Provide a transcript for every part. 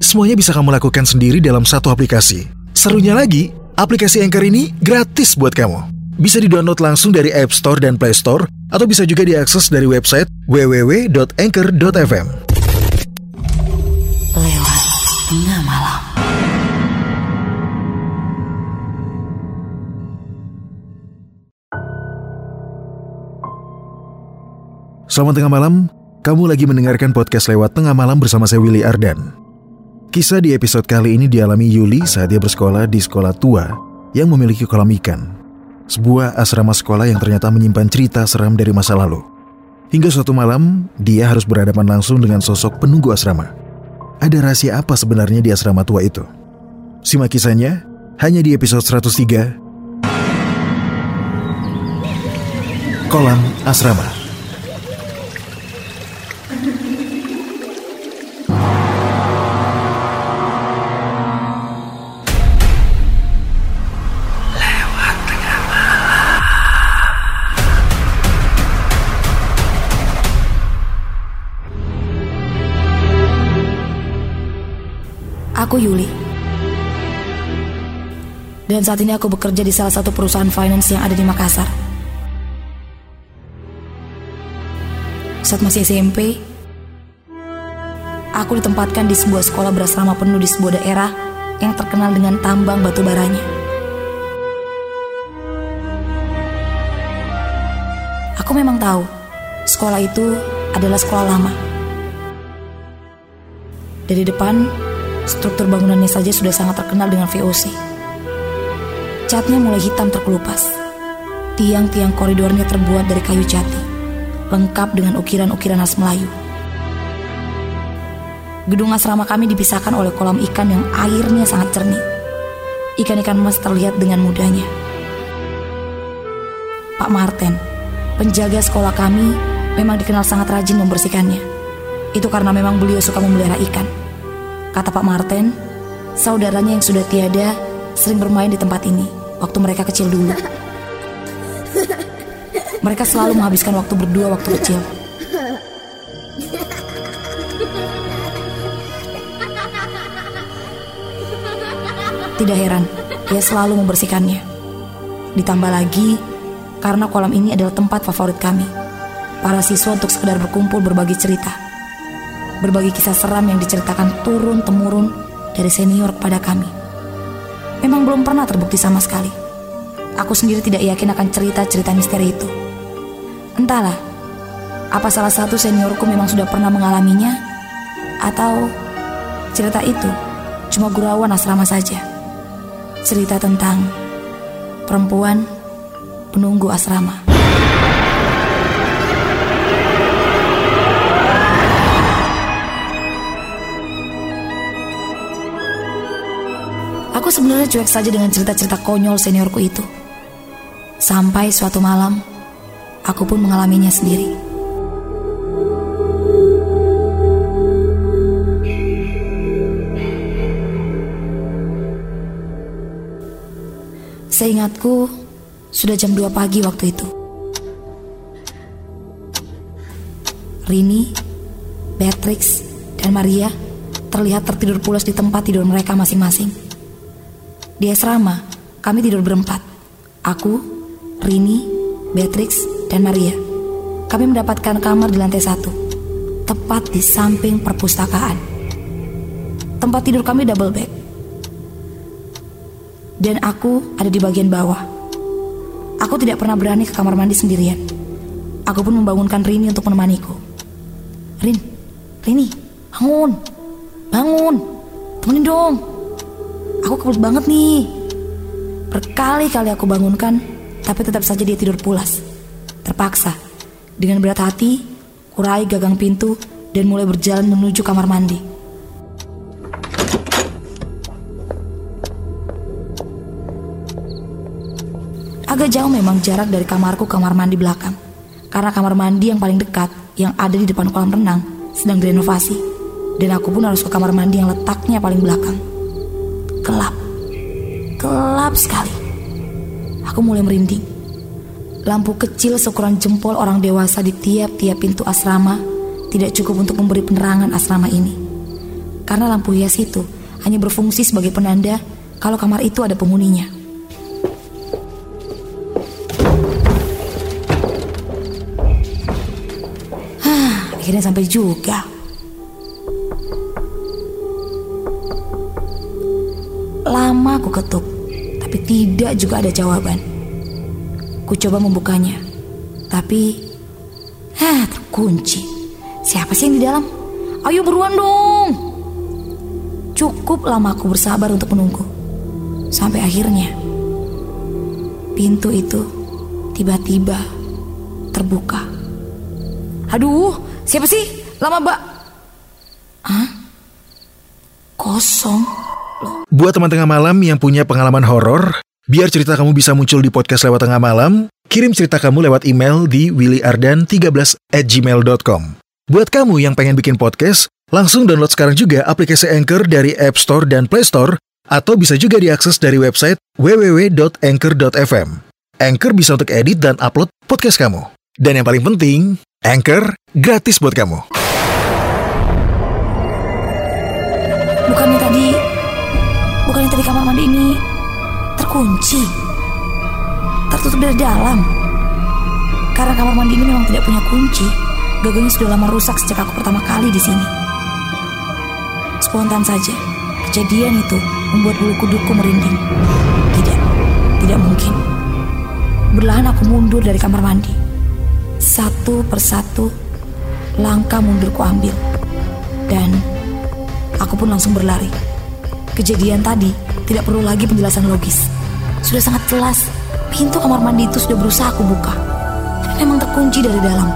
semuanya bisa kamu lakukan sendiri dalam satu aplikasi. Serunya lagi, aplikasi Anchor ini gratis buat kamu. Bisa di-download langsung dari App Store dan Play Store, atau bisa juga diakses dari website www.anchor.fm. Lewat Tengah Malam. Selamat tengah malam, kamu lagi mendengarkan podcast lewat tengah malam bersama saya Willy Ardan. Kisah di episode kali ini dialami Yuli saat dia bersekolah di sekolah tua yang memiliki kolam ikan. Sebuah asrama sekolah yang ternyata menyimpan cerita seram dari masa lalu. Hingga suatu malam, dia harus berhadapan langsung dengan sosok penunggu asrama. Ada rahasia apa sebenarnya di asrama tua itu? Simak kisahnya hanya di episode 103 Kolam Asrama. Aku Yuli. Dan saat ini aku bekerja di salah satu perusahaan finance yang ada di Makassar. Saat masih SMP, aku ditempatkan di sebuah sekolah berasrama penuh di sebuah daerah yang terkenal dengan tambang batu baranya. Aku memang tahu, sekolah itu adalah sekolah lama. Dari depan, struktur bangunannya saja sudah sangat terkenal dengan VOC. Catnya mulai hitam terkelupas. Tiang-tiang koridornya terbuat dari kayu jati, lengkap dengan ukiran-ukiran khas Melayu. Gedung asrama kami dipisahkan oleh kolam ikan yang airnya sangat jernih. Ikan-ikan emas terlihat dengan mudahnya. Pak Marten, penjaga sekolah kami, memang dikenal sangat rajin membersihkannya. Itu karena memang beliau suka memelihara ikan. Kata Pak Marten, saudaranya yang sudah tiada sering bermain di tempat ini waktu mereka kecil dulu. Mereka selalu menghabiskan waktu berdua waktu kecil. Tidak heran, dia selalu membersihkannya. Ditambah lagi, karena kolam ini adalah tempat favorit kami. Para siswa untuk sekedar berkumpul berbagi cerita. Berbagi kisah seram yang diceritakan turun-temurun dari senior kepada kami. Memang belum pernah terbukti sama sekali. Aku sendiri tidak yakin akan cerita-cerita misteri itu. Entahlah, apa salah satu seniorku memang sudah pernah mengalaminya, atau cerita itu cuma gurauan asrama saja. Cerita tentang perempuan penunggu asrama. Sebenarnya cuek saja dengan cerita-cerita konyol seniorku itu. Sampai suatu malam, aku pun mengalaminya sendiri. Seingatku, sudah jam 2 pagi waktu itu. Rini, Beatrix, dan Maria terlihat tertidur pulas di tempat tidur mereka masing-masing. Di asrama, kami tidur berempat. Aku, Rini, Beatrix, dan Maria. Kami mendapatkan kamar di lantai satu, tepat di samping perpustakaan. Tempat tidur kami double bed. Dan aku ada di bagian bawah. Aku tidak pernah berani ke kamar mandi sendirian. Aku pun membangunkan Rini untuk menemaniku. Rin, Rini, bangun, bangun, temenin dong. Aku kebelet banget nih. Berkali-kali aku bangunkan, tapi tetap saja dia tidur pulas. Terpaksa, dengan berat hati, kurai gagang pintu dan mulai berjalan menuju kamar mandi. Agak jauh memang jarak dari kamarku ke kamar mandi belakang. Karena kamar mandi yang paling dekat yang ada di depan kolam renang sedang direnovasi. Dan aku pun harus ke kamar mandi yang letaknya paling belakang. Gelap. Gelap sekali. Aku mulai merinding. Lampu kecil seukuran jempol orang dewasa di tiap-tiap pintu asrama tidak cukup untuk memberi penerangan asrama ini. Karena lampu hias itu hanya berfungsi sebagai penanda kalau kamar itu ada penghuninya. akhirnya sampai juga. Lama aku ketuk, tapi tidak juga ada jawaban. Ku coba membukanya, tapi hah terkunci. Siapa sih yang di dalam? Ayo buruan dong. Cukup lama aku bersabar untuk menunggu. Sampai akhirnya pintu itu tiba-tiba terbuka. Aduh, Siapa sih? Lama mbak. Hah? Kosong. Buat teman tengah malam yang punya pengalaman horor, biar cerita kamu bisa muncul di podcast lewat tengah malam, kirim cerita kamu lewat email di willyardan13 at gmail.com. Buat kamu yang pengen bikin podcast, langsung download sekarang juga aplikasi Anchor dari App Store dan Play Store, atau bisa juga diakses dari website www.anchor.fm. Anchor bisa untuk edit dan upload podcast kamu. Dan yang paling penting, Anchor gratis buat kamu. Bukannya tadi, bukannya tadi kamar mandi ini terkunci, tertutup dari dalam. Karena kamar mandi ini memang tidak punya kunci. Gagalnya sudah lama rusak sejak aku pertama kali di sini. Spontan saja, kejadian itu membuat bulu kuduku merinding. Tidak, tidak mungkin. Berlahan aku mundur dari kamar mandi satu persatu langkah mundur ku ambil dan aku pun langsung berlari. Kejadian tadi tidak perlu lagi penjelasan logis. Sudah sangat jelas pintu kamar mandi itu sudah berusaha aku buka. Tapi memang terkunci dari dalam.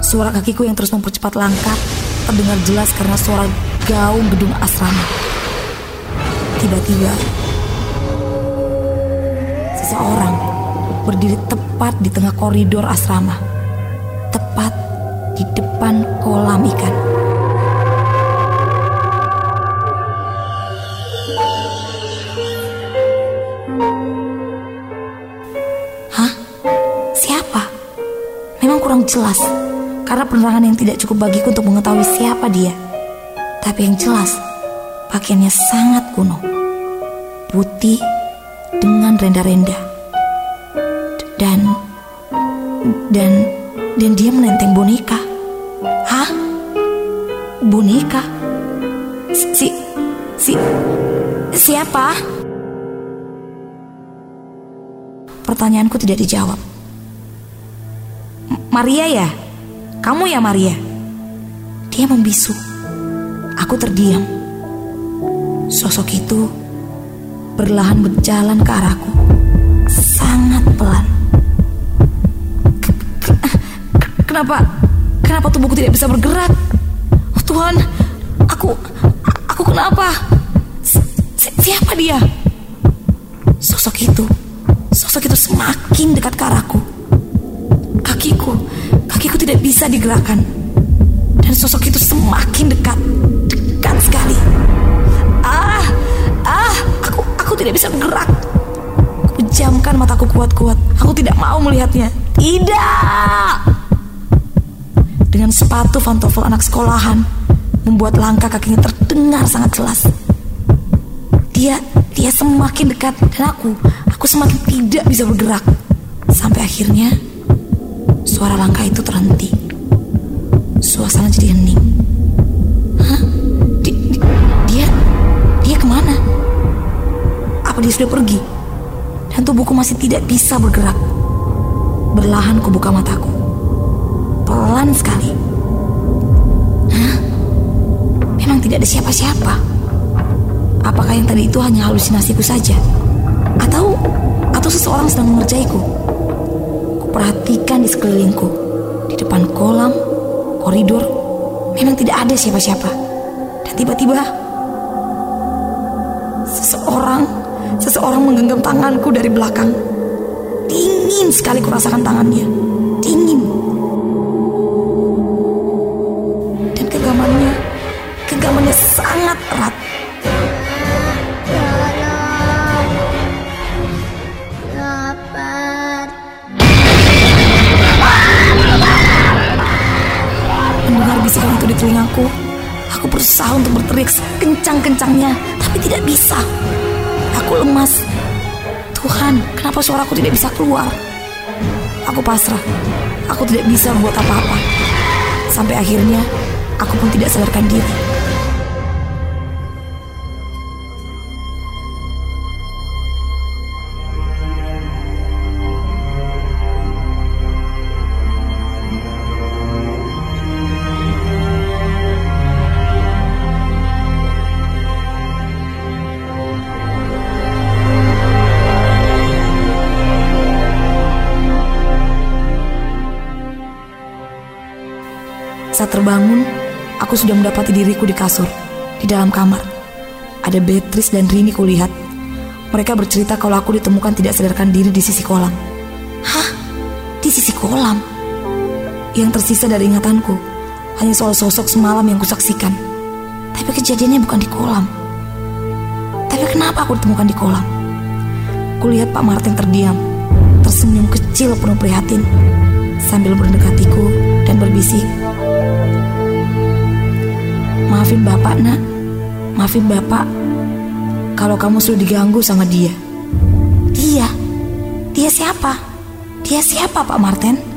Suara kakiku yang terus mempercepat langkah terdengar jelas karena suara gaung gedung asrama. Tiba-tiba seseorang berdiri tepat di tengah koridor asrama, tepat di depan kolam ikan. Jelas karena penerangan yang tidak cukup bagiku untuk mengetahui siapa dia. Tapi yang jelas, pakaiannya sangat kuno. Putih dengan renda-renda dan dan dan dia menenteng boneka. Hah? Boneka? Si si siapa? Pertanyaanku tidak dijawab. Maria ya? Kamu ya Maria? Dia membisu. Aku terdiam. Sosok itu perlahan berjalan ke arahku. Sangat pelan. Kenapa? Kenapa tubuhku tidak bisa bergerak? Oh Tuhan, aku aku kenapa? Si, siapa dia? Sosok itu, sosok itu semakin dekat ke arahku. Kakiku, kakiku tidak bisa digerakkan. Dan sosok itu semakin dekat, dekat sekali. Ah, ah, aku aku tidak bisa bergerak. Pejamkan mataku kuat-kuat. Aku tidak mau melihatnya. Tidak! dengan sepatu pantofel anak sekolahan membuat langkah kakinya terdengar sangat jelas. Dia dia semakin dekat dan aku aku semakin tidak bisa bergerak sampai akhirnya suara langkah itu terhenti. Suasana jadi hening. Hah? Di, di, dia dia ke mana? Apa dia sudah pergi? Dan tubuhku masih tidak bisa bergerak. Berlahan kubuka mataku pelan sekali. Hah? Memang tidak ada siapa-siapa. Apakah yang tadi itu hanya halusinasiku saja? Atau atau seseorang sedang mengerjaiku? Kuperhatikan di sekelilingku. Di depan kolam, koridor, memang tidak ada siapa-siapa. Dan tiba-tiba seseorang seseorang menggenggam tanganku dari belakang. Dingin sekali kurasakan tangannya. Dingin. Dan genggamannya, genggamannya sangat erat. Telingaku, aku berusaha untuk berteriak sekencang-kencangnya, tapi tidak bisa. Aku lemas. Tuhan, kenapa suaraku tidak bisa keluar? Aku pasrah. Aku tidak bisa membuat apa-apa. Sampai akhirnya, aku pun tidak sadarkan diri. Saat terbangun, aku sudah mendapati diriku di kasur, di dalam kamar. Ada Beatrice dan Rini kulihat. Mereka bercerita kalau aku ditemukan tidak sadarkan diri di sisi kolam. Hah? Di sisi kolam? Yang tersisa dari ingatanku hanya soal sosok semalam yang kusaksikan. Tapi kejadiannya bukan di kolam. Tapi kenapa aku ditemukan di kolam? Kulihat Pak Martin terdiam, tersenyum kecil penuh prihatin, sambil mendekatiku dan berbisik. Maafin bapak nak Maafin bapak Kalau kamu sudah diganggu sama dia Dia? Dia siapa? Dia siapa Pak Martin?